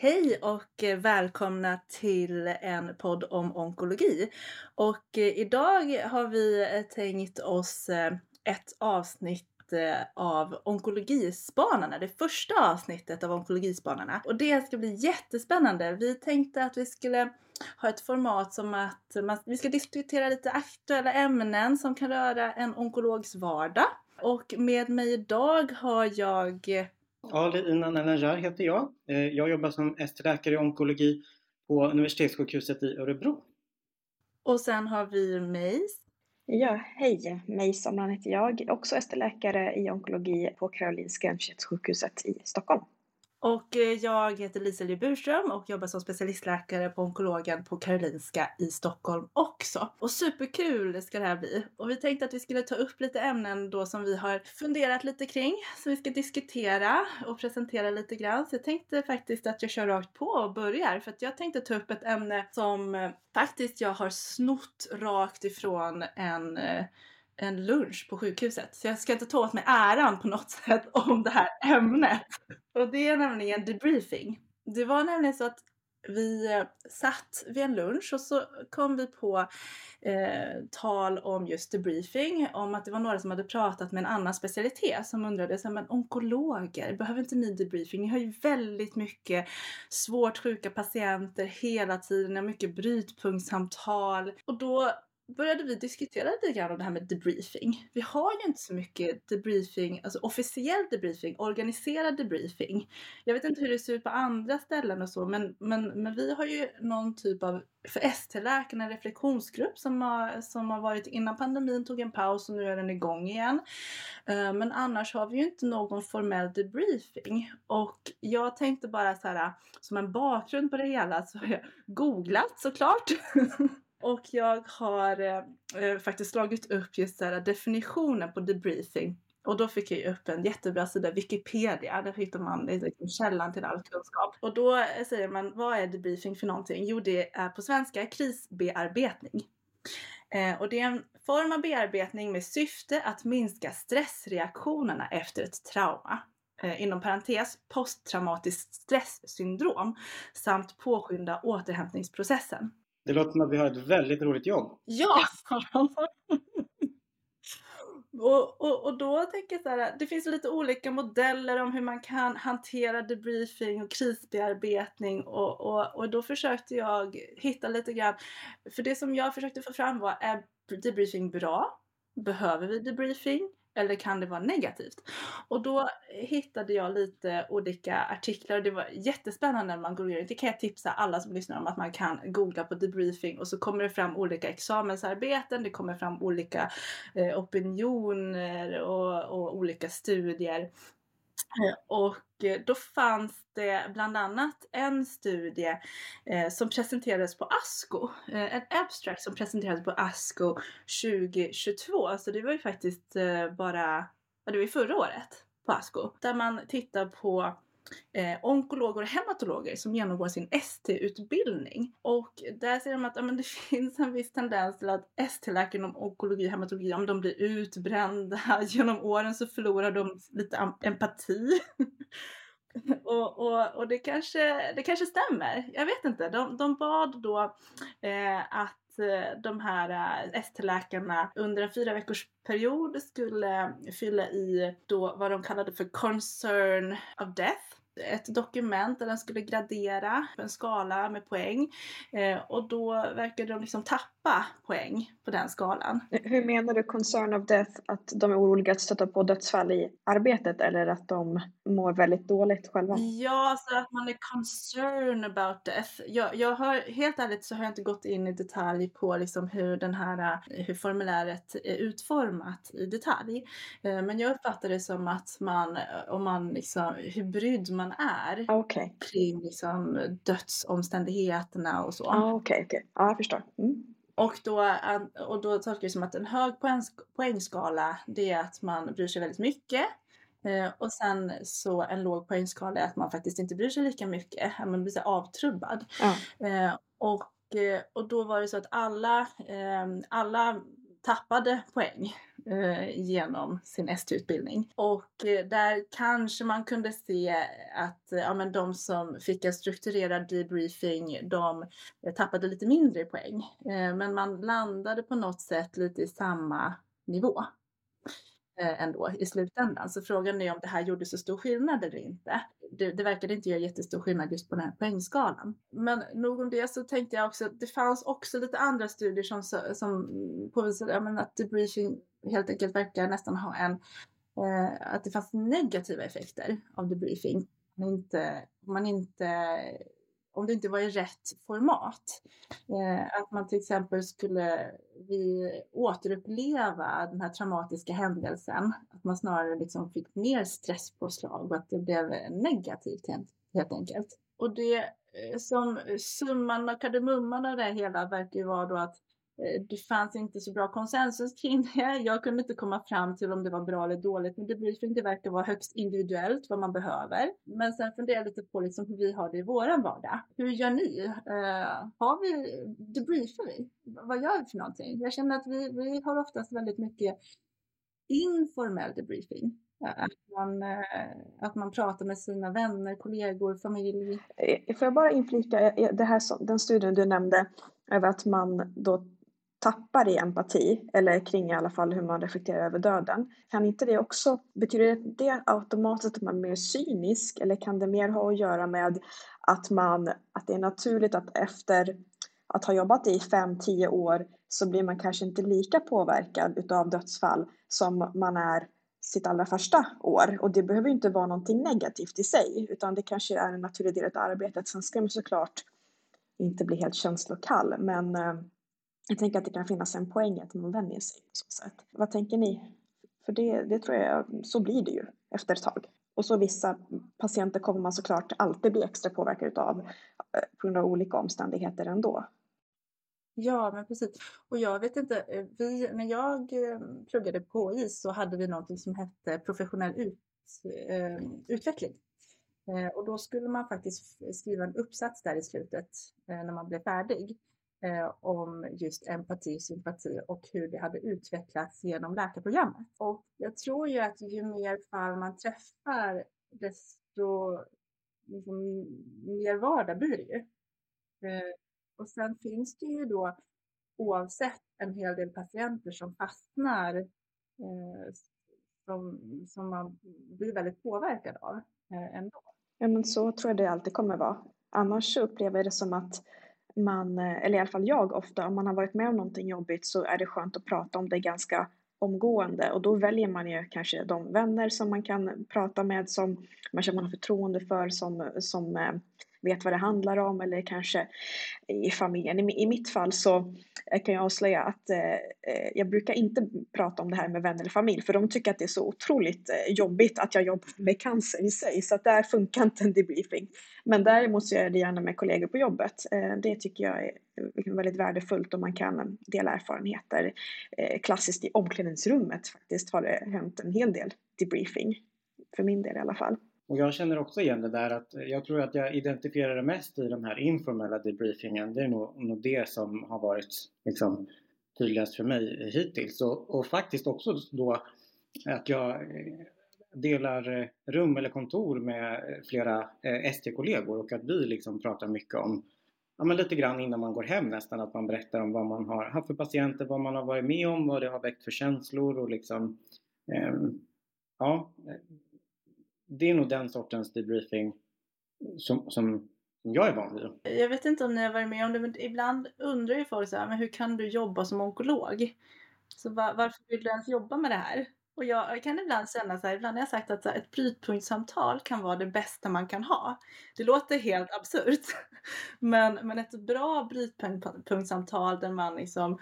Hej och eh, välkomna till en podd om onkologi. Och eh, idag har vi eh, tänkt oss ett avsnitt av Onkologispanarna, det första avsnittet av Onkologispanarna. Och det ska bli jättespännande. Vi tänkte att vi skulle ha ett format som att man, vi ska diskutera lite aktuella ämnen som kan röra en onkologs vardag. Och med mig idag har jag Ali Inan Najar heter jag. Eh, jag jobbar som ST-läkare i onkologi på Universitetssjukhuset i Örebro. Och sen har vi mig. Ja, hej! Mig Somran heter jag, också ST-läkare i onkologi på Karolinska Universitetssjukhuset i Stockholm. Och eh, jag heter Liseli Burström och jobbar som specialistläkare på onkologen på Karolinska i Stockholm också. Och superkul ska det här bli! Och vi tänkte att vi skulle ta upp lite ämnen då som vi har funderat lite kring, som vi ska diskutera och presentera lite grann. Så jag tänkte faktiskt att jag kör rakt på och börjar för att jag tänkte ta upp ett ämne som eh, faktiskt jag har snott rakt ifrån en eh, en lunch på sjukhuset. Så jag ska inte ta åt mig äran på något sätt om det här ämnet. Och det är nämligen debriefing. Det var nämligen så att vi eh, satt vid en lunch och så kom vi på eh, tal om just debriefing, om att det var några som hade pratat med en annan specialitet som undrade, så här, men onkologer, behöver inte ni debriefing? Ni har ju väldigt mycket svårt sjuka patienter hela tiden, mycket brytpunktssamtal. Och då började vi diskutera lite grann om det här med debriefing. Vi har ju inte så mycket debriefing, alltså officiell debriefing, organiserad debriefing. Jag vet inte hur det ser ut på andra ställen och så, men, men, men vi har ju någon typ av, för ST-läkarna, en reflektionsgrupp som har, som har varit innan pandemin, tog en paus och nu är den igång igen. Eh, men annars har vi ju inte någon formell debriefing. Och jag tänkte bara så här, som en bakgrund på det hela så har jag googlat såklart. Och jag har eh, eh, faktiskt slagit upp just där definitionen på debriefing. Och då fick jag upp en jättebra sida, Wikipedia. Där hittar man liksom källan till all kunskap. Och då eh, säger man, vad är debriefing för någonting? Jo, det är på svenska krisbearbetning. Eh, och det är en form av bearbetning med syfte att minska stressreaktionerna efter ett trauma. Eh, inom parentes posttraumatiskt stresssyndrom samt påskynda återhämtningsprocessen. Det låter som att vi har ett väldigt roligt jobb. Ja! och, och, och då tänker jag så här, det finns lite olika modeller om hur man kan hantera debriefing och krisbearbetning och, och, och då försökte jag hitta lite grann, för det som jag försökte få fram var, är debriefing bra? Behöver vi debriefing? Eller kan det vara negativt? Och då hittade jag lite olika artiklar och det var jättespännande när man går igenom. Det kan jag tipsa alla som lyssnar om att man kan googla på debriefing och så kommer det fram olika examensarbeten, det kommer fram olika eh, opinioner och, och olika studier och eh, då fanns det bland annat en studie eh, som presenterades på ASCO. Eh, en abstract som presenterades på ASCO 2022. så det var ju faktiskt eh, bara, det var ju förra året på ASCO. Där man tittar på eh, onkologer och hematologer som genomgår sin ST-utbildning. Och där ser de att ja, men det finns en viss tendens till att ST-läkare inom onkologi och hematologi, om de blir utbrända. Genom åren så förlorar de lite empati. och, och, och det, kanske, det kanske stämmer. Jag vet inte. De, de bad då eh, att eh, de här eh, ST-läkarna under en fyra veckors period skulle fylla i då vad de kallade för concern of death ett dokument där den skulle gradera på en skala med poäng. Eh, och då verkade de liksom tappa poäng på den skalan. Hur menar du concern of death? Att de är oroliga att stöta på dödsfall i arbetet eller att de mår väldigt dåligt själva? Ja, så att man är concerned about death. Jag, jag har, helt ärligt så har jag inte gått in i detalj på liksom hur den här, hur formuläret är utformat i detalj. Eh, men jag uppfattar det som att man, om man liksom, hur brydd man är okay. kring liksom dödsomständigheterna och så. Okej, okej. Okay, okay. Ja, jag förstår. Mm. Och då, och då tolkar jag det som att en hög poäng, poängskala det är att man bryr sig väldigt mycket. Eh, och sen så en låg poängskala är att man faktiskt inte bryr sig lika mycket. Man blir så avtrubbad. Eh, och, eh, och då var det så att alla, eh, alla tappade poäng Eh, genom sin ST-utbildning. Och eh, där kanske man kunde se att eh, ja, men de som fick en strukturerad debriefing, de tappade lite mindre poäng. Men man landade på något sätt lite i samma nivå Eh, ändå i slutändan. Så frågan är om det här gjorde så stor skillnad eller inte. Det, det verkade inte göra jättestor skillnad just på den här poängskalan. Men nog om det så tänkte jag också att det fanns också lite andra studier som, som påvisade menar, att debriefing helt enkelt verkar nästan ha en eh, att det fanns negativa effekter av debriefing. Man inte, man inte om det inte var i rätt format. Eh, att man till exempel skulle vi återuppleva den här traumatiska händelsen. Att man snarare liksom fick mer stresspåslag och att det blev negativt helt enkelt. Och det eh, som summan och kardemumman av det hela verkar ju vara då att Eh, det fanns inte så bra konsensus kring det. Jag kunde inte komma fram till om det var bra eller dåligt men debriefing. Det verkar vara högst individuellt vad man behöver. Men sen funderar jag lite på liksom hur vi har det i våran vardag. Hur gör ni? Uh, har vi, debriefar vi? Vad gör vi för någonting? Jag känner att vi, vi har oftast väldigt mycket informell debriefing. Eh, att man, att man pratar med sina vänner, kollegor, familj. Får jag bara inflika det här den studien du nämnde över att man då tappar i empati, eller kring i alla fall hur man reflekterar över döden. Kan inte det också, betyder det automatiskt att man är mer cynisk eller kan det mer ha att göra med att man, att det är naturligt att efter att ha jobbat i 5-10 år så blir man kanske inte lika påverkad utav dödsfall som man är sitt allra första år. Och det behöver inte vara någonting negativt i sig, utan det kanske är en naturlig del av arbetet. Sen ska man såklart inte bli helt känslokall, men eh, jag tänker att det kan finnas en poäng att man vänjer sig på så sätt. Vad tänker ni? För det, det tror jag, så blir det ju efter ett tag. Och så vissa patienter kommer man såklart alltid bli extra påverkad av eh, på grund av olika omständigheter ändå. Ja, men precis. Och jag vet inte, eh, vi, när jag eh, pluggade på KI så hade vi någonting som hette professionell ut, eh, utveckling. och då skulle man faktiskt skriva en uppsats där i slutet när man blev färdig eh, om just empati sympati och hur det hade utvecklats genom läkarprogrammet. Och jag tror ju att ju mer fall man träffar desto liksom, mer vardag blir det ju. Eh, och sen finns det ju då oavsett en hel del patienter som fastnar eh, som, som man blir väldigt påverkad av eh, ändå. Ja men så tror jag det alltid kommer vara. Annars upplever jag det som att man, eh, eller i alla fall jag ofta, om man har varit med om någonting jobbigt så är det skönt att prata om det ganska omgående. Och då väljer man ju kanske de vänner som man kan prata med som man känner man har förtroende för som, som eh, vet vad det handlar om eller kanske i familjen. I, mitt fall så eh, kan jag avslöja att eh, eh, jag brukar inte prata om det här med vänner eller familj för de tycker att det är så otroligt eh, jobbigt att jag jobbar med cancer i sig så att där funkar inte en debriefing. Men däremot så gör jag det gärna med kollegor på jobbet. Eh, det tycker jag är eh, väldigt värdefullt om man kan dela erfarenheter. Eh, klassiskt i omklädningsrummet faktiskt har det hänt en hel del debriefing. För min del i alla fall. Och jag känner också igen det där att jag tror att jag identifierar det mest i den här informella debriefingen. Det är nog, nog det som har varit liksom, tydligast för mig hittills. Och, och faktiskt också då att jag eh, delar eh, rum eller kontor med eh, flera ST-kollegor och att vi liksom pratar mycket om ja, men lite grann innan man går hem nästan att man berättar om vad man har haft för patienter, vad man har varit med om, vad det har väckt för känslor och liksom eh, ja, det är nog den sortens debriefing som, som jag är van vid. Jag vet inte om ni har varit med om det, men ibland undrar ju folk så här, men hur kan du jobba som onkolog? Så var, varför vill du ens jobba med det här? Och jag kan ibland känna så här, ibland har jag sagt att här, ett brytpunktssamtal kan vara det bästa man kan ha. Det låter helt absurt. Men, men ett bra brytpunktssamtal där man liksom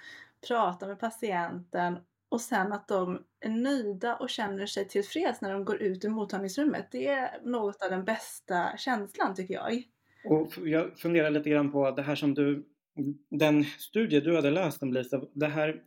pratar med patienten och sen att de är nöjda och känner sig tillfreds när de går ut ur mottagningsrummet. Det är något av den bästa känslan tycker jag. Och jag funderar lite grann på det här som du den studie du hade läst om Lisa, det här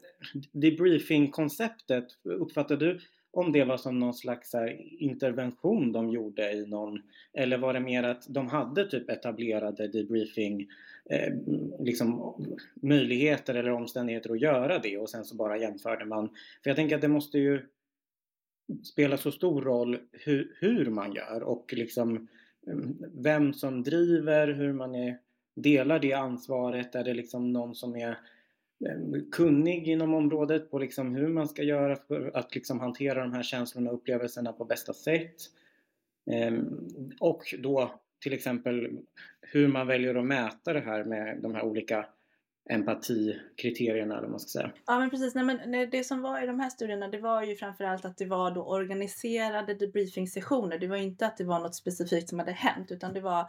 debriefing-konceptet, uppfattar du om det var som någon slags intervention de gjorde i någon eller var det mer att de hade typ etablerade debriefing eh, liksom möjligheter eller omständigheter att göra det och sen så bara jämförde man. För jag tänker att det måste ju spela så stor roll hur, hur man gör och liksom mm, vem som driver, hur man är, delar det ansvaret. Är det liksom någon som är Eh, kunnig inom området på liksom hur man ska göra för att liksom hantera de här känslorna och upplevelserna på bästa sätt. Ehm, och då till exempel hur man väljer att mäta det här med de här olika empatikriterierna eller vad man ska säga. Ja men precis, nej, men det som var i de här studierna det var ju framförallt att det var då organiserade debriefing-sessioner. Det var inte att det var något specifikt som hade hänt utan det var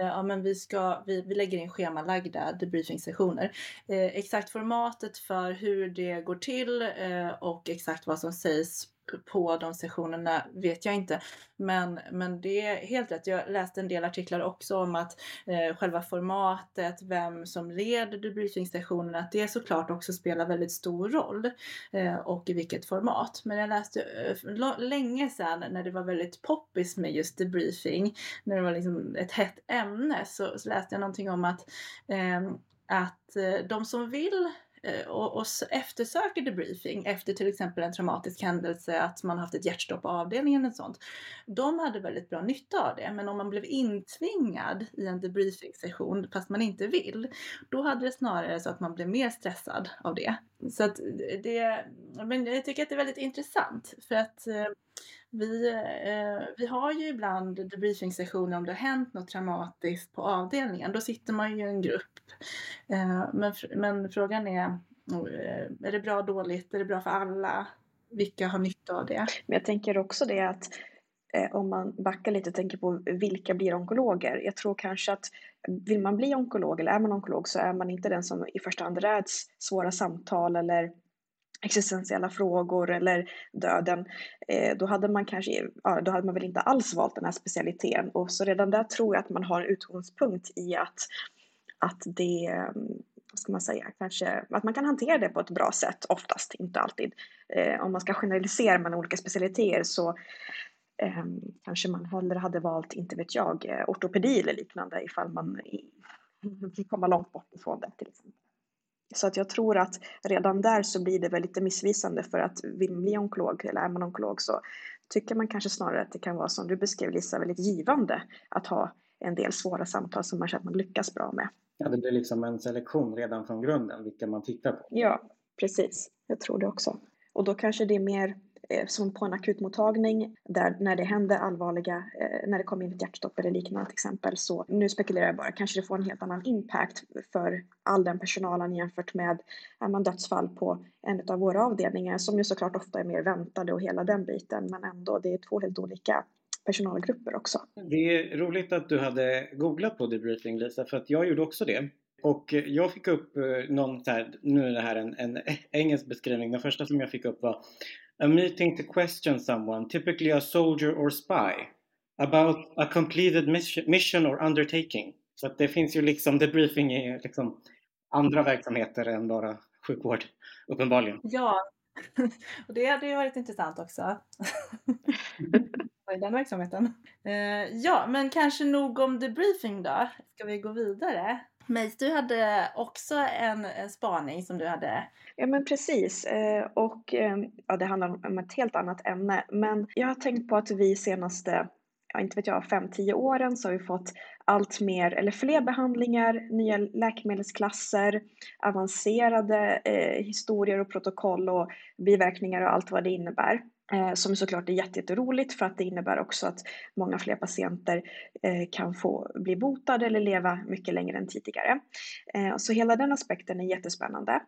Eh, ja men vi, ska, vi, vi lägger in schemalagda debriefing-sessioner. Eh, exakt formatet för hur det går till eh, och exakt vad som sägs på de sessionerna vet jag inte. Men, men det är helt rätt. Jag läste en del artiklar också om att eh, själva formatet, vem som leder debriefingsessionerna, att det såklart också spelar väldigt stor roll. Eh, och i vilket format. Men jag läste eh, länge sedan när det var väldigt poppis med just debriefing, när det var liksom ett hett ämne, så, så läste jag någonting om att, eh, att eh, de som vill Eh, och, och eftersöker debriefing efter till exempel en traumatisk händelse, att man haft ett hjärtstopp på avdelningen och sånt. De hade väldigt bra nytta av det. Men om man blev intvingad i en debriefing session fast man inte vill, då hade det snarare så att man blev mer stressad av det. Så att det, men jag tycker att det är väldigt intressant för att eh, vi, eh, vi har ju ibland debriefingsessioner om det har hänt något traumatiskt på avdelningen. Då sitter man ju i en grupp. Eh, men, men frågan är, oh, eh, är det bra dåligt? Är det bra för alla? Vilka har nytta av det? Men jag tänker också det att eh, om man backar lite och tänker på vilka blir onkologer? Jag tror kanske att vill man bli onkolog eller är man onkolog så är man inte den som i första hand räds svåra samtal eller existentiella frågor eller döden, eh, då hade man kanske, ja, då hade man väl inte alls valt den här specialiteten. Och så redan där tror jag att man har en utgångspunkt i att, att det, vad ska man säga, kanske, att man kan hantera det på ett bra sätt, oftast, inte alltid. Eh, om man ska generalisera mellan olika specialiteter så ehm, kanske man hellre hade valt, inte vet jag, eh, ortopedi eller liknande ifall man vill komma långt bort ifrån det till exempel. Så att jag tror att redan där så blir det väl lite missvisande för att vill man bli onkolog eller är man onkolog så tycker man kanske snarare att det kan vara som du beskrev Lisa, väldigt givande att ha en del svåra samtal som man känner att man lyckas bra med. Ja, det blir liksom en selektion redan från grunden, vilka man tittar på. Ja, precis. Jag tror det också. Och då kanske det är mer Eh, som på en akutmottagning där när det händer allvarliga, eh, när det kommer in ett hjärtstopp eller liknande till exempel så nu spekulerar jag bara, kanske det får en helt annan impact för all den personalen jämfört med är man dödsfall på en av våra avdelningar som ju såklart ofta är mer väntade och hela den biten men ändå det är två helt olika personalgrupper också. Det är roligt att du hade googlat på debriefing Lisa för att jag gjorde också det. Och jag fick upp eh, någon så här, nu är det här en, en engelsk beskrivning. Den första som jag fick upp var A meeting to question someone, typically a soldier or spy, about a completed mission or undertaking. Så att det finns ju liksom debriefing i liksom andra verksamheter än bara sjukvård, uppenbarligen. Ja, och det hade ju varit intressant också. I den verksamheten. Eh, ja, men kanske nog om debriefing då. Ska vi gå vidare? Mace, du hade också en, spaning som du hade. Ja men precis eh, och eh, ja, det handlar om ett helt annat ämne men jag har tänkt på att vi senaste ja, inte vet jag, 5-10 åren så har vi fått allt mer, eller fler behandlingar, nya läkemedelsklasser, avancerade eh, historier och protokoll och biverkningar och allt vad det innebär. Eh, som såklart är jätteroligt för att det innebär också att många fler patienter eh, kan få bli botade eller leva mycket längre än tidigare. Eh, så hela den aspekten är jättespännande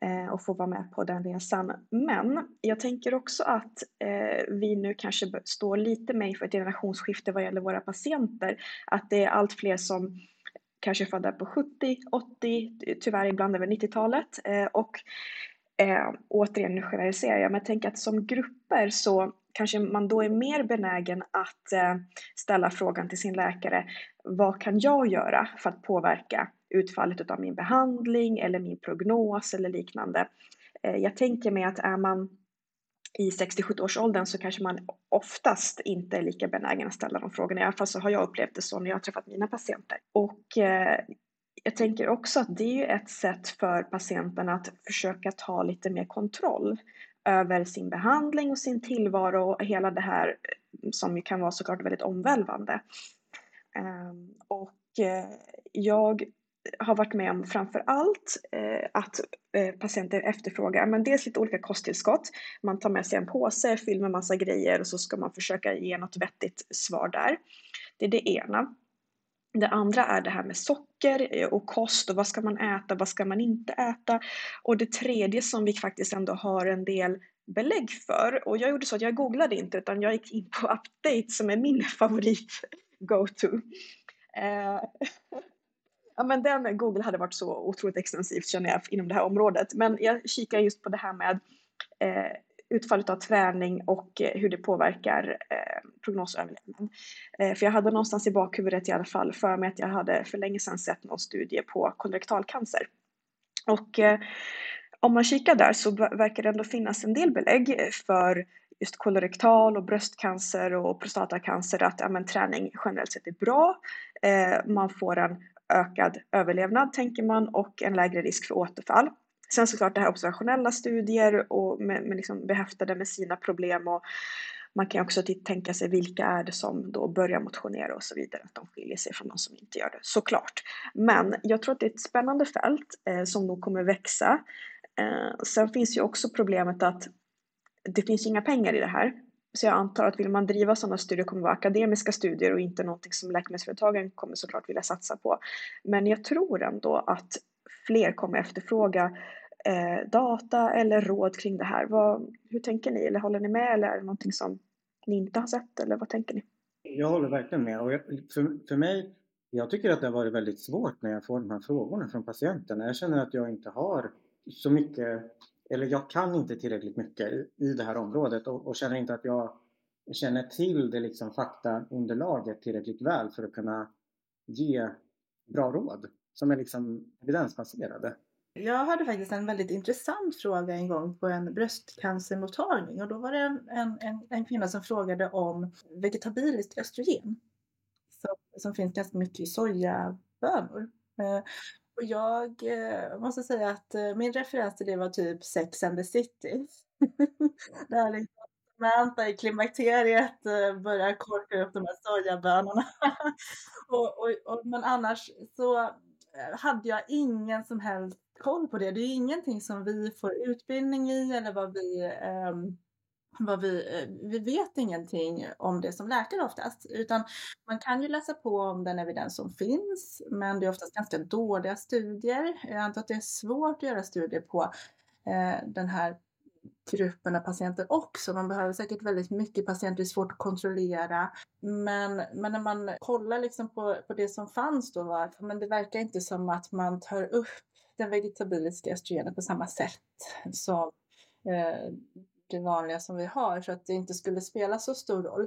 eh, att få vara med på den resan. Men jag tänker också att eh, vi nu kanske står lite med inför ett generationsskifte vad gäller våra patienter. Att det är allt fler som kanske är födda på 70, 80, tyvärr ibland över 90-talet eh, och Eh, återigen, nu generaliserar jag, men jag tänker att som grupper så kanske man då är mer benägen att eh, ställa frågan till sin läkare, vad kan jag göra för att påverka utfallet av min behandling eller min prognos eller liknande. Eh, jag tänker mig att är man i 60-70-årsåldern så kanske man oftast inte är lika benägen att ställa de frågorna. I alla fall så har jag upplevt det så när jag har träffat mina patienter. Och eh, jag tänker också att det är ett sätt för patienten att försöka ta lite mer kontroll över sin behandling och sin tillvaro och hela det här eh, som ju kan vara såklart väldigt omvälvande. Ehm, och eh, jag har varit med om framför allt eh, att eh, patienter efterfrågar men dels lite olika kosttillskott. Man tar med sig en påse fyller med massa grejer och så ska man försöka ge något vettigt svar där. Det är det ena. Det andra är det här med socker eh, och kost och vad ska man äta, vad ska man inte äta? Och det tredje som vi faktiskt ändå har en del belägg för och jag gjorde så att jag googlade inte utan jag gick in på Update som är min favorit go-to. Eh, ja, men den Google hade varit så otroligt extensivt känner jag inom det här området. Men jag kikar just på det här med eh, utfallet av träning och eh, hur det påverkar eh, prognosöverlevnad. Eh, för jag hade någonstans i bakhuvudet i alla fall för mig att jag hade för länge sedan sett någon studie på kolorektalcancer. Och eh, om man kikar där så verkar det ändå finnas en del belägg för just kolorektal och bröstcancer och prostatacancer att ja, men, träning generellt sett är bra. Eh, man får en ökad överlevnad tänker man och en lägre risk för återfall. Sen såklart det här observationella studier och med, med liksom behäftade med sina problem och man kan också tänka sig vilka är det som då börjar motionera och så vidare, att de skiljer sig från de som inte gör det, såklart. Men jag tror att det är ett spännande fält eh, som nog kommer växa. Eh, sen finns ju också problemet att det finns inga pengar i det här. Så jag antar att vill man driva sådana studier kommer det vara akademiska studier och inte någonting som läkemedelsföretagen kommer såklart vilja satsa på. Men jag tror ändå att fler kommer efterfråga eh, data eller råd kring det här. Vad, hur tänker ni? Eller håller ni med? Eller är det någonting som ni inte har sett? Eller vad tänker ni? Jag håller verkligen med. Och jag, för, för mig, jag tycker att det har varit väldigt svårt när jag får de här frågorna från patienterna. Jag känner att jag inte har så mycket eller jag kan inte tillräckligt mycket i, i det här området och, och, känner inte att jag känner till det liksom faktaunderlaget tillräckligt väl för att kunna ge bra råd som är liksom evidensbaserade. Jag hade faktiskt en väldigt intressant fråga en gång på en bröstcancermottagning och då var det en, en, en, en kvinna som frågade om vegetabiliskt östrogen som, som finns ganska mycket i sojabönor. Eh, och jag eh, måste säga att eh, min referens till det var typ Sex and the City. Där liksom Samantha i klimakteriet eh, börjar korka upp de här sojabönorna. och, och, och, men annars så eh, hade jag ingen som helst koll på det. Det är ingenting som vi får utbildning i eller vad vi eh, vad vi, eh, vi vet ingenting om det som läkare oftast, utan man kan ju läsa på om den evidens som finns, men det är oftast ganska dåliga studier. Jag antar att det är svårt att göra studier på eh, den här gruppen av patienter också. Man behöver säkert väldigt mycket patienter, det är svårt att kontrollera. Men, men när man kollar liksom på, på det som fanns då var men det verkar inte som att man tar upp den vegetabiliska östrogenet på samma sätt som eh, det vanliga som vi har så att det inte skulle spela så stor roll.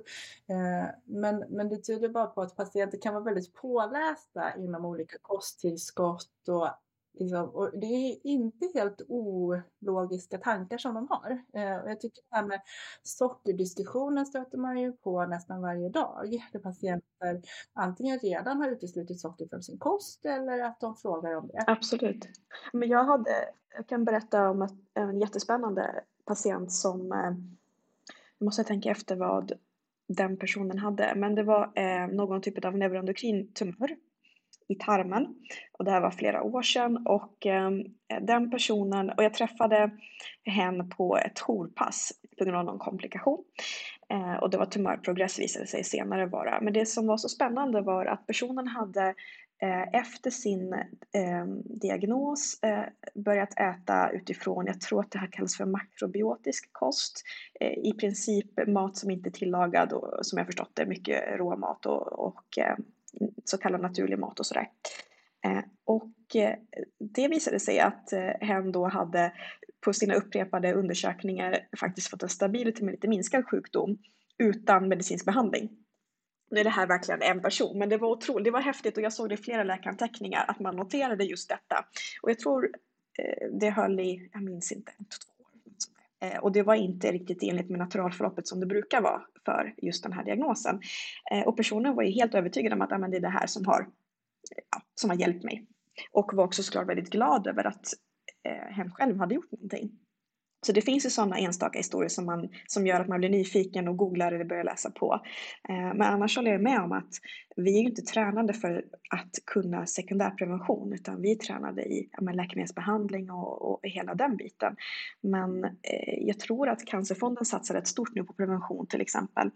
Eh, men, men det tyder bara på att patienter kan vara väldigt pålästa inom olika kosttillskott och Liksom, och det är inte helt ologiska tankar som de har. Eh, och jag tycker det här med sockerdiskussionen stöter man ju på nästan varje dag. Där patienter antingen redan har uteslutit socker från sin kost eller att de frågar om det. Absolut. Men jag, hade, jag kan berätta om ett, en jättespännande patient som, eh, jag måste tänka efter vad den personen hade, men det var eh, någon typ av neuroendokrin tumör i tarmen. Och det här var flera år sedan och eh, den personen, och jag träffade henne på ett jourpass på grund av någon komplikation. Eh, och det var tumörprogress visade sig senare vara. Men det som var så spännande var att personen hade Eh, efter sin ehm, diagnos eh, börjat äta utifrån, jag tror att det här kallas för makrobiotisk kost. Eh, I princip mat som inte är tillagad och som jag förstått det mycket råmat och, och ehm, så kallad naturlig mat och sådär. Eh, och eh, det visade sig att eh, hen då hade på sina upprepade undersökningar faktiskt fått en stabil till lite minskad sjukdom utan medicinsk behandling. Nu är det här verkligen en person, men det var otroligt, det var häftigt och jag såg det i flera läkaranteckningar att man noterade just detta. Och jag tror det höll i, jag minns inte, två Eh, och det var inte riktigt enligt med naturalförloppet som det brukar vara för just den här diagnosen. Eh, och personen var ju helt övertygad om att ah, men det är det här som har, ja, som har hjälpt mig. Och var också såklart väldigt glad över att eh, hen själv hade gjort någonting. Så det finns ju sådana enstaka historier som, man, som gör att man blir nyfiken och googlar eller börjar läsa på. Eh, men annars håller jag med om att vi är ju inte tränade för att kunna sekundärprevention utan vi är tränade i ja, läkemedelsbehandling och, och hela den biten. Men eh, jag tror att Cancerfonden satsar rätt stort nu på prevention till exempel.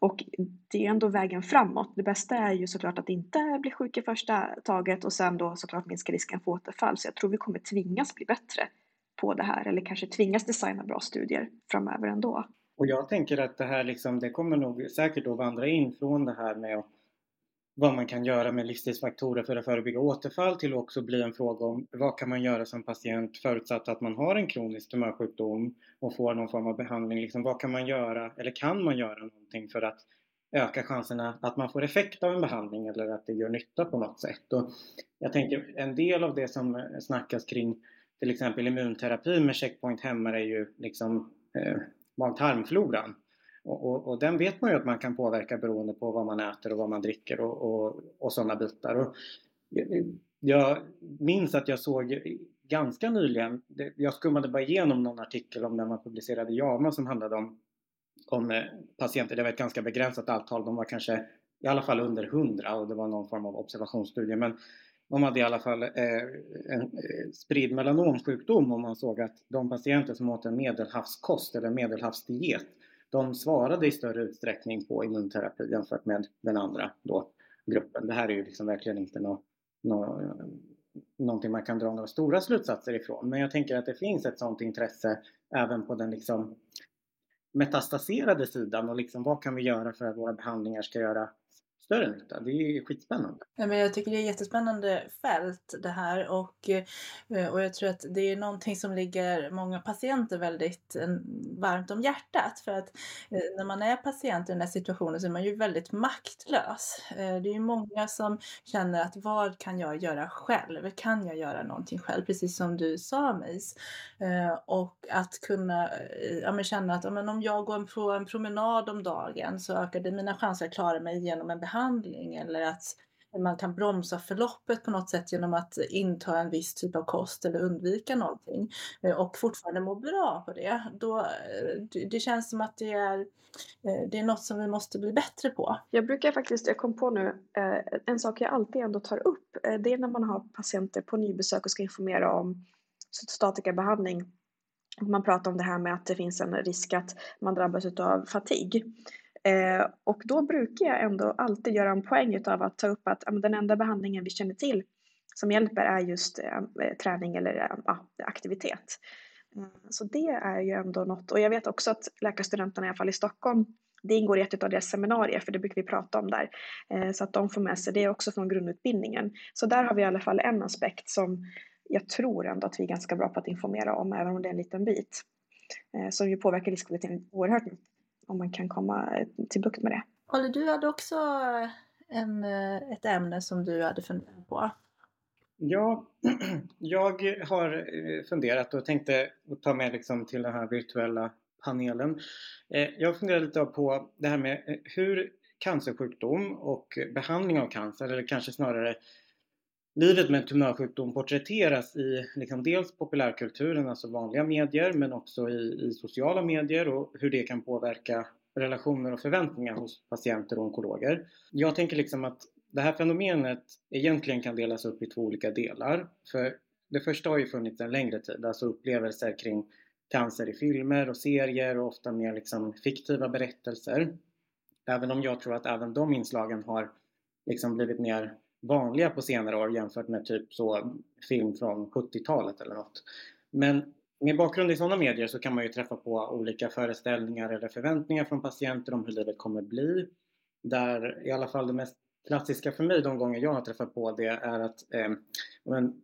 Och det är ändå vägen framåt. Det bästa är ju såklart att inte bli sjuk i första taget och sen då såklart minska risken för återfall. Så jag tror vi kommer tvingas bli bättre på det här eller kanske tvingas designa bra studier framöver ändå. Och jag tänker att det här liksom, det kommer nog säkert att vandra in från det här med vad man kan göra med livsstilsfaktorer för att förebygga återfall till att också bli en fråga om vad kan man göra som patient förutsatt att man har en kronisk tumörsjukdom och får någon form av behandling. Liksom, vad kan man göra eller kan man göra någonting för att öka chanserna att man får effekt av en behandling eller att det gör nytta på något sätt. Och jag tänker en del av det som snackas kring till exempel immunterapi med checkpoint-hämmare är ju liksom eh, mag-tarmfloran. Och, och, och, den vet man ju att man kan påverka beroende på vad man äter och vad man dricker och, och, och sådana bitar. Och jag minns att jag såg ganska nyligen, jag skummade bara igenom någon artikel om när man publicerade JAMA som handlade om, om eh, patienter, det var ett ganska begränsat antal, de var kanske i alla fall under 100 och det var någon form av observationsstudie. Men de hade i alla fall eh, en eh, spridd melanomsjukdom och man såg att de patienter som åt en medelhavskost eller medelhavsdiet de svarade i större utsträckning på immunterapi jämfört med den andra då, gruppen. Det här är ju liksom verkligen inte nå, nå, någonting man kan dra några stora slutsatser ifrån. Men jag tänker att det finns ett sådant intresse även på den liksom metastaserade sidan och liksom vad kan vi göra för att våra behandlingar ska göra större nytta. Det är skitspännande. Ja, men jag tycker det är jättespännande fält det här och, eh, och jag tror att det är någonting som ligger många patienter väldigt eh, varmt om hjärtat. För att eh, när man är patient i den här situationen så är man ju väldigt maktlös. Det är ju många som känner att vad kan jag göra själv? Kan jag göra någonting själv? Precis som du sa Mis. Och att kunna ja, känna att ja, men om jag går på en promenad om dagen så ökar det mina chanser att klara mig genom en behandling behandling eller att man kan bromsa förloppet på något sätt genom att inta en viss typ av kost eller undvika någonting eh, och fortfarande må bra på det. Då, eh, det känns som att det är, eh, det är något som vi måste bli bättre på. Jag brukar faktiskt, jag kom på nu, en sak jag alltid ändå tar upp, det är när man har patienter på nybesök och ska informera om cytostatikabehandling. Man pratar om det här med att det finns en risk att man drabbas av fatig. Eh, och då brukar jag ändå alltid göra en poäng av att ta upp att eh, den enda behandlingen vi känner till som hjälper är just eh, eh träning eller eh, aktivitet. Mm, så det är ju ändå något. Och jag vet också att läkarstudenterna i alla fall i Stockholm det ingår i ett av deras seminarier, för det brukar vi prata om där. Eh, så att de får med sig det också från grundutbildningen. Så där har vi i alla fall en aspekt som jag tror ändå att vi är ganska bra på att informera om, även om det är en liten bit. Eh, som ju påverkar livskvaliteten oerhört mycket om man kan komma till bukt med det. Holly, du hade också en, ett ämne som du hade funderat på. Ja, jag har eh, funderat och tänkte ta med liksom till den här virtuella panelen. Eh, jag funderar lite på det här med eh, hur cancersjukdom och behandling av cancer, eller kanske snarare livet med tumörsjukdom porträtteras i liksom dels populärkulturen, alltså vanliga medier, men också i, i, sociala medier och hur det kan påverka relationer och förväntningar hos patienter och onkologer. Jag tänker liksom att det här fenomenet egentligen kan delas upp i två olika delar. För det första har ju funnits en längre tid, alltså upplevelser kring cancer i filmer och serier och ofta mer liksom fiktiva berättelser. Även om jag tror att även de inslagen har liksom blivit mer vanliga på senare år jämfört med typ så film från 70-talet eller något. Men med bakgrund i sådana medier så kan man ju träffa på olika föreställningar eller förväntningar från patienter om hur livet kommer bli. Där i alla fall det mest klassiska för mig de gånger jag har träffat på det är att eh,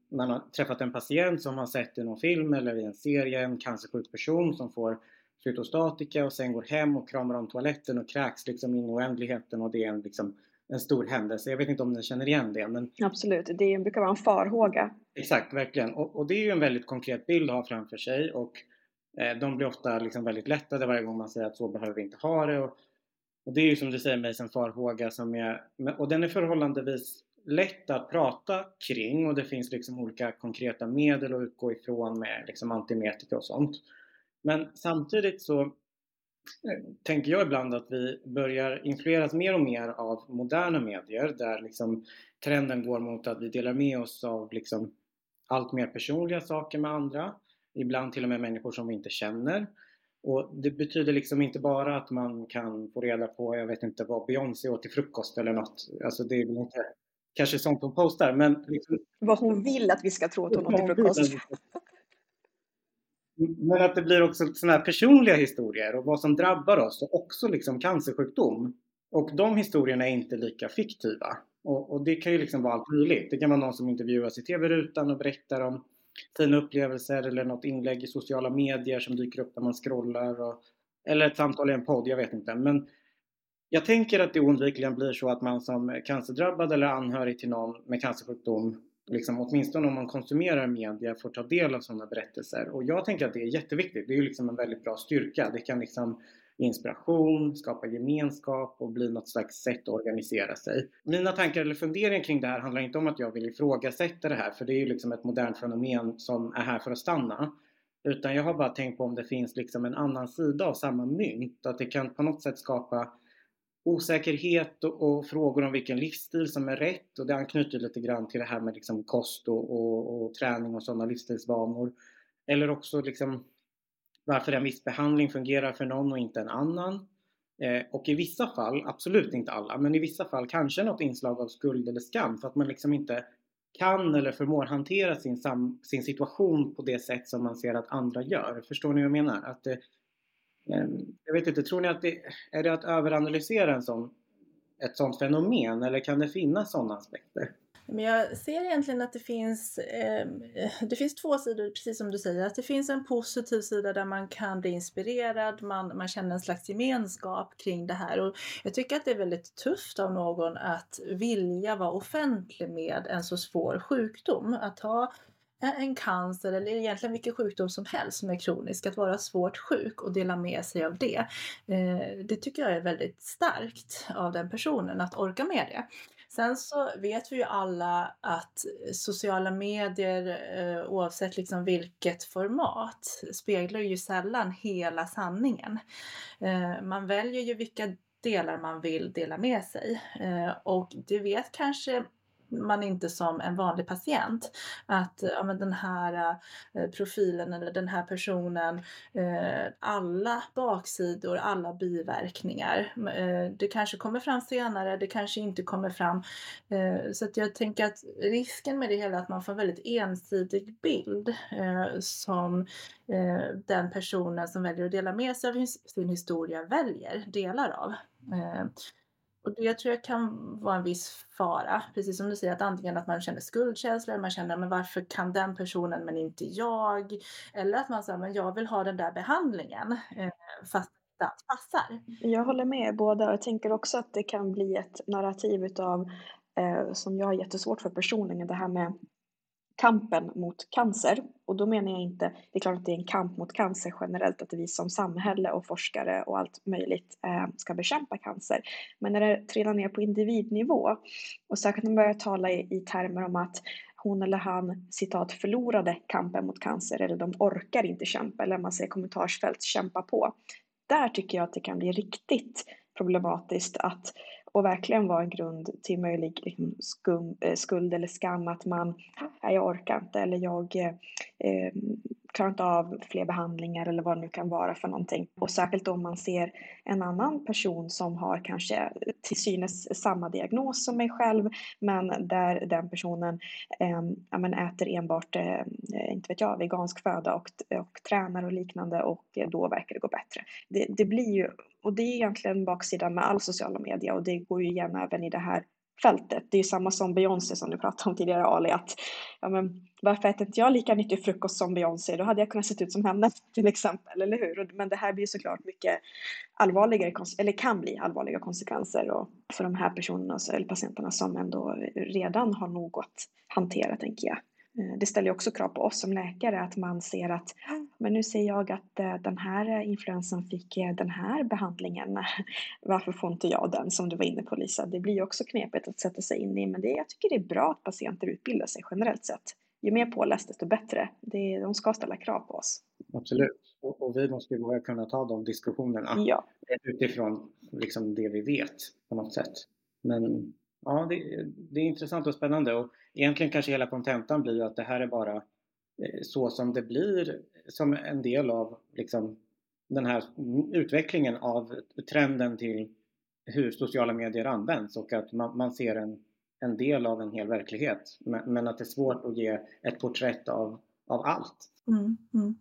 man har träffat en patient som har sett i någon film eller i en serie en cancersjuk person som får cytostatika och sen går hem och kramar om toaletten och kräks liksom in i oändligheten och det är en liksom en stor händelse. Jag vet inte om ni känner igen det. Men... Absolut, det brukar vara en farhåga. Exakt, verkligen. Och, och, det är ju en väldigt konkret bild att ha framför sig och Eh, de blir ofta liksom väldigt lättade varje gång man säger att så behöver vi inte ha det. Och, och det är ju som du säger mig en farhåga som är, och den är förhållandevis lätt att prata kring och det finns liksom olika konkreta medel att utgå ifrån med liksom antiemetika och sånt. Men samtidigt så tänker jag ibland att vi börjar influeras mer och mer av moderna medier där liksom trenden går mot att vi delar med oss av liksom allt mer personliga saker med andra. Ibland till och med människor som vi inte känner. Och det betyder liksom inte bara att man kan få reda på, jag vet inte vad Beyoncé åt till frukost eller något. Alltså det är väl inte kanske sånt hon postar men... Liksom, vad hon vill att vi ska tro att hon åt till frukost. Men att det blir också sådana här personliga historier och vad som drabbar oss och också liksom cancersjukdom. Och de historierna är inte lika fiktiva. Och, och, det kan ju liksom vara allt möjligt. Det kan vara någon som intervjuas i TV-rutan och berättar om sina upplevelser eller något inlägg i sociala medier som dyker upp när man scrollar. Och, eller ett samtal i en podd, jag vet inte. Men jag tänker att det oundvikligen blir så att man som cancerdrabbad eller anhörig till någon med cancersjukdom liksom, åtminstone om man konsumerar media, får ta del av sådana berättelser. Och jag tänker att det är jätteviktigt. Det är ju liksom en väldigt bra styrka. Det kan liksom inspiration, skapa gemenskap och bli något slags sätt att organisera sig. Mina tankar eller funderingar kring det här handlar inte om att jag vill ifrågasätta det här, för det är ju liksom ett modernt fenomen som är här för att stanna. Utan jag har bara tänkt på om det finns liksom en annan sida av samma mynt, att det kan på något sätt skapa osäkerhet och, och, frågor om vilken livsstil som är rätt och det anknyter lite grann till det här med liksom kost och, och, och träning och sådana livsstilsvanor. Eller också liksom varför en viss behandling fungerar för någon och inte en annan. Eh, och i vissa fall, absolut inte alla, men i vissa fall kanske något inslag av skuld eller skam för att man liksom inte kan eller förmår hantera sin, sam, sin situation på det sätt som man ser att andra gör. Förstår ni vad jag menar? Att det, eh, jag vet inte, tror ni att det är det att överanalysera en sån, ett sånt fenomen eller kan det finnas sådana aspekter? Men jag ser egentligen att det finns, eh, det finns två sidor, precis som du säger. Att det finns en positiv sida där man kan bli inspirerad, man, man känner en slags gemenskap kring det här. Och jag tycker att det är väldigt tufft av någon att vilja vara offentlig med en så svår sjukdom. Att ha Eh, en cancer eller egentligen vilken sjukdom som helst som är kronisk, att vara svårt sjuk och dela med sig av det. Eh, det tycker jag är väldigt starkt av den personen att orka med det. Sen så vet vi ju alla att sociala medier eh, oavsett liksom vilket format speglar ju sällan hela sanningen. Man väljer ju vilka delar man vill dela med sig och det vet kanske man inte som en vanlig patient att ja, men den här eh, profilen eller den här personen, eh, alla baksidor, alla biverkningar. Eh, det kanske kommer fram senare, det kanske inte kommer fram. Så att jag tänker att risken med det hela är att man får en väldigt ensidig bild som den personen som väljer att dela med sig av sin historia väljer delar av. Och det tror jag kan vara en viss fara. Precis som du säger att antingen att man känner skuldkänslor, man känner men varför kan den personen men inte jag? Eller att man säger men jag vill ha den där behandlingen eh, fast det inte passar. Jag håller med båda jag tänker också att det kan bli ett narrativ utav eh, som jag har jättesvårt för personligen, det här med kampen mot cancer. Och då menar jag inte, det är klart att det är en kamp mot cancer generellt, att vi som samhälle och forskare och allt möjligt eh, ska bekämpa cancer. Men när det trillar ner på individnivå och särskilt när man börjar tala i, i termer om att hon eller han citat förlorade kampen mot cancer eller de orkar inte kämpa eller man ser kommentarsfält kämpa på. Där tycker jag att det kan bli riktigt problematiskt att och verkligen vara en grund till möjlig liksom, skum, eh, skuld eller skam att man, jag orkar inte eller jag eh, eh, klarar inte av fler behandlingar eller vad det nu kan vara för någonting. Och särskilt om man ser en annan person som har kanske till synes samma diagnos som mig själv men där den personen eh, ja, men äter enbart, eh, inte vet jag, vegansk föda och, och tränar och liknande och då verkar det gå bättre. Det, det blir ju, och det är egentligen baksidan med all sociala media och det går ju igen även i det här fältet. Det är ju samma som Beyoncé som du pratade om tidigare Ali, att ja, men, varför äter inte jag lika nyttig frukost som Beyoncé? Då hade jag kunnat se ut som henne till exempel, eller hur? Men det här blir såklart mycket allvarligare, eller kan bli allvarliga konsekvenser och för de här personerna alltså, eller patienterna som ändå redan har något att hantera, tänker jag. Eh, det ställer också krav på oss som läkare att man ser att men nu ser jag att eh, den här influensan fick eh, den här behandlingen. Varför får inte jag den som du var inne på Lisa? Det blir ju också knepigt att sätta sig in i men det, jag tycker det är bra att patienter utbildar sig generellt sett. Ju mer påläst desto bättre. Det, de ska ställa krav på oss. Absolut. Och, och vi måste ju våga kunna ta de diskussionerna ja. utifrån liksom det vi vet på något sätt. Men ja, det, det är intressant och spännande och egentligen kanske hela kontentan blir att det här är bara eh, så som det blir som en del av liksom, den här utvecklingen av trenden till hur sociala medier används och att man, man ser en, en del av en hel verklighet. Men, men, att det är svårt att ge ett porträtt av, av allt. Mm, mm.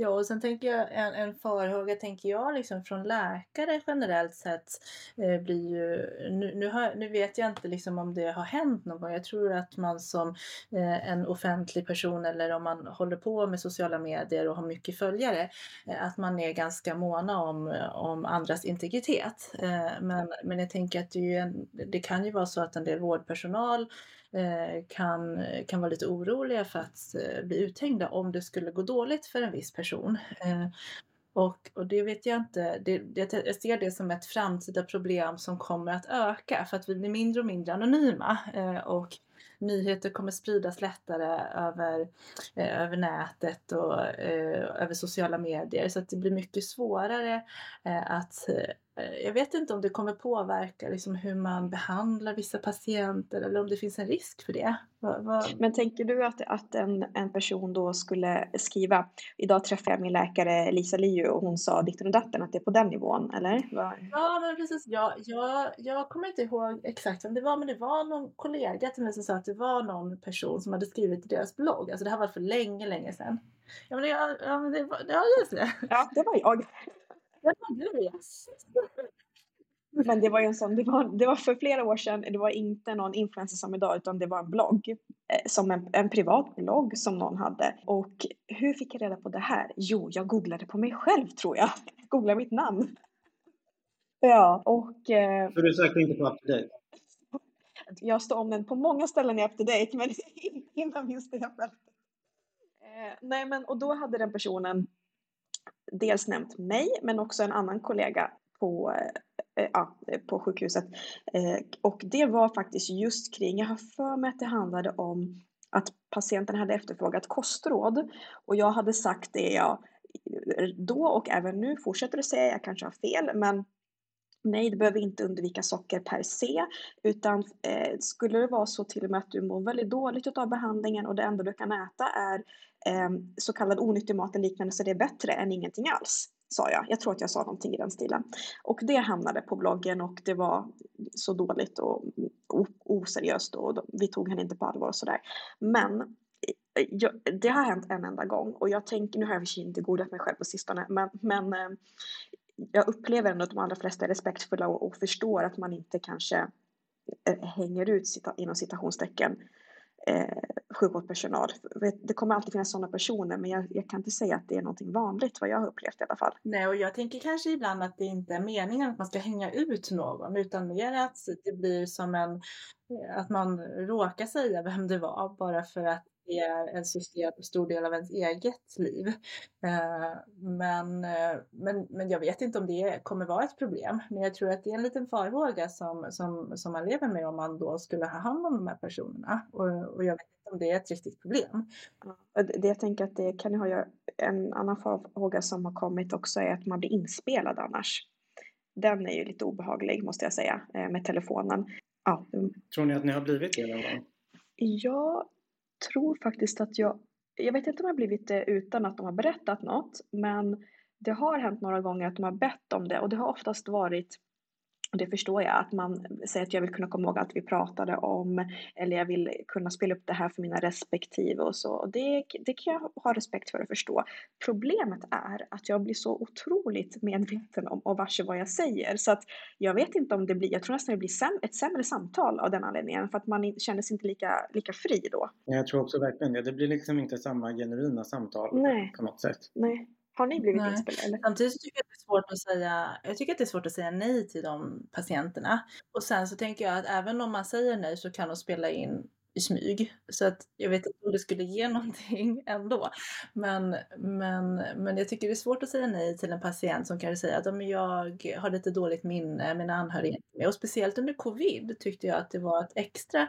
Ja, och sen tänker jag en, en farhåga tänker jag liksom från läkare generellt sett eh, blir ju, nu, nu, har, nu, vet jag inte liksom om det har hänt någon gång. Jag tror att man som eh, en offentlig person eller om man håller på med sociala medier och har mycket följare, eh, att man är ganska måna om, eh, om andras integritet. Eh, men, men jag tänker att det, en, det kan ju vara så att en del vårdpersonal Eh, kan, kan vara lite oroliga för att eh, bli uthängda om det skulle gå dåligt för en viss person. Eh, och, och det vet jag inte, det, det, jag ser det som ett framtida problem som kommer att öka för att vi blir mindre och mindre anonyma. och nyheter kommer spridas lättare över, eh, över nätet och eh, över sociala medier så att det blir mycket svårare eh, att jag vet inte om det kommer påverka liksom hur man behandlar vissa patienter eller om det finns en risk för det. Va, va? Men tänker du att, att en, en person då skulle skriva Idag träffade jag min läkare Lisa Liu och hon sa ditten och datten att det är på den nivån eller? Va? Ja men precis. Ja, jag, jag kommer inte ihåg exakt vem det var men det var någon kollega till mig som sa att det var någon person som hade skrivit i deras blogg. Alltså det här var för länge, länge sedan. Ja men det, ja, men det, ja, just det. Ja, det var jag. Det var du yes. Men det var ju en sån, det var, det var för flera år sedan, det var inte någon influencer som idag utan det var en blogg. Eh, som en, en privat blogg som någon hade. Och hur fick jag reda på det här? Jo, jag googlade på mig själv tror jag. Googlade mitt namn. Ja, och... Eh, så du sökte inte på UpToDate? Jag står om den på många ställen i UpToDate men innan minns jag själv. Eh, nej men och då hade den personen dels nämnt mig men också en annan kollega på, eh, ja, på sjukhuset. Eh, och det var faktiskt just kring, jag har för mig att det handlade om att patienten hade efterfrågat kostråd och jag hade sagt det jag då och även nu fortsätter att säga, jag kanske har fel, men Nej, du behöver inte undvika socker per se, utan eh, skulle det vara så till och med att du mår väldigt dåligt av behandlingen och det enda du kan äta är eh, så kallad onyttig mat eller liknande så det är bättre än ingenting alls, sa jag. Jag tror att jag sa någonting i den stilen. Och det hamnade på bloggen och det var så dåligt och oseriöst och vi tog henne inte på allvar och sådär. Men eh, jag, det har hänt en enda gång och jag tänker, nu har jag inte godat mig själv på sistone, men, men eh, jag upplever ändå att de allra flesta är respektfulla och, och förstår att man inte kanske eh, hänger ut inom citationstecken eh, sjukvårdspersonal. Det kommer alltid finnas sådana personer men jag, jag, kan inte säga att det är någonting vanligt vad jag har upplevt i alla fall. Nej och jag tänker kanske ibland att det inte är meningen att man ska hänga ut någon utan mer att det blir som en eh, att man råkar säga vem det var bara för att det är en stor del av ens eget liv. Eh, men, eh, men, men jag vet inte om det kommer vara ett problem. Men jag tror att det är en liten farhåga som, som, som man lever med om man då skulle ha hand om de här personerna. Och, och jag vet inte om det är ett riktigt problem. Det jag tänker att det kan ju ha en annan farhåga som har kommit också är att man blir inspelad annars. Den är ju lite obehaglig måste jag säga eh, med telefonen. Ja. Tror ni att ni har blivit det någon gång? Ja, tror faktiskt att jag, jag vet inte om jag blivit det utan att de har berättat något, men det har hänt några gånger att de har bett om det och det har oftast varit det förstår jag, att man säger att jag vill kunna komma ihåg allt vi pratade om eller jag vill kunna spela upp det här för mina respektive och så. Det, det kan jag ha respekt för och förstå. Problemet är att jag blir så otroligt medveten om och varse vad jag säger så att jag vet inte om det blir, jag tror nästan det blir säm, ett sämre samtal av den anledningen för att man känner sig inte lika, lika fri då. Jag tror också verkligen det. Det blir liksom inte samma genuina samtal Nej. på något sätt. Nej. Har ni blivit nej. inspelade? Samtidigt tycker jag att det är svårt att säga, jag tycker att det är svårt att säga nej till de patienterna. Och sen så tänker jag att även om man säger nej så kan de spela in i smyg. Så att jag vet inte om det skulle ge någonting ändå. Men, men, men jag tycker det är svårt att säga nej till en patient som kanske säger att jag har lite dåligt minne, mina anhöriga inte med. Och speciellt under covid tyckte jag att det var ett extra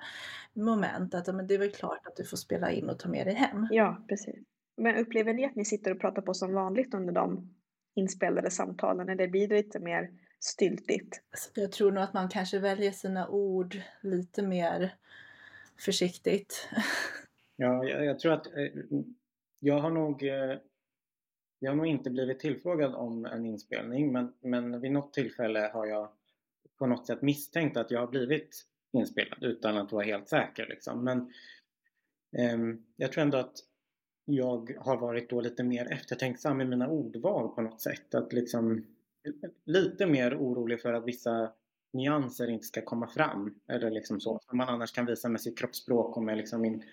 moment att men det är väl klart att du får spela in och ta med dig hem. Ja, precis. Men upplever ni att ni sitter och pratar på som vanligt under de inspelade samtalen eller blir det lite mer styltigt? Alltså, jag tror nog att man kanske väljer sina ord lite mer försiktigt. Ja, jag, jag tror att eh, jag har nog eh, jag har nog inte blivit tillfrågad om en inspelning men, men vid något tillfälle har jag på något sätt misstänkt att jag har blivit inspelad utan att vara helt säker. Liksom. Men eh, jag tror ändå att jag har varit då lite mer eftertänksam i mina ordval på något sätt. Att liksom, lite mer orolig för att vissa nyanser inte ska komma fram. Eller liksom så. Som man annars kan visa med sitt kroppsspråk och med liksom min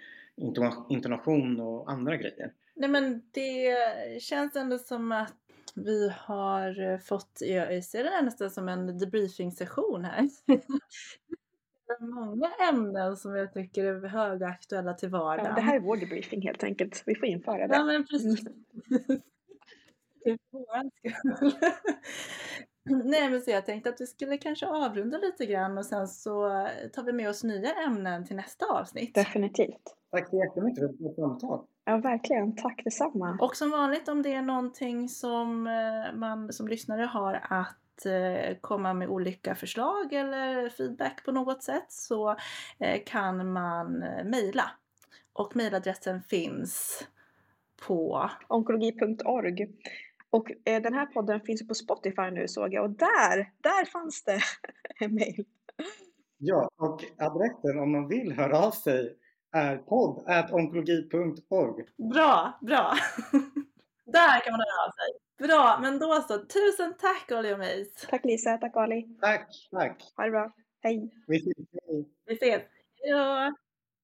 intonation och andra grejer. Nej men det känns ändå som att vi har fått, jag ser det nästan som en debriefing session här. många ämnen som jag tycker är högaktuella till vardagen. Ja, det här är vår debriefing helt enkelt. Vi får införa det. Ja, men precis. det är vår skull. Nej, men så jag tänkte att vi skulle kanske avrunda lite grann och sen så tar vi med oss nya ämnen till nästa avsnitt. Definitivt. Tack så jättemycket för ett bra samtal. Ja, verkligen. Tack detsamma. Och som vanligt om det är någonting som eh, man som lyssnare har att eh, komma med olika förslag eller feedback på något sätt så eh, kan man mejla. Och mejladressen finns på onkologi.org. Och eh, den här podden finns på Spotify nu såg jag och där, där fanns det en mail. Ja, och adressen om man vill höra av sig är podd.onkologi.org. Bra, bra. där kan man höra av sig. Bra, men då så. Tusen tack Ali och Meis. Tack Lisa, tack Ali. Tack, tack. Ha det bra. Hej. Vi ses. Vi ses. Ja.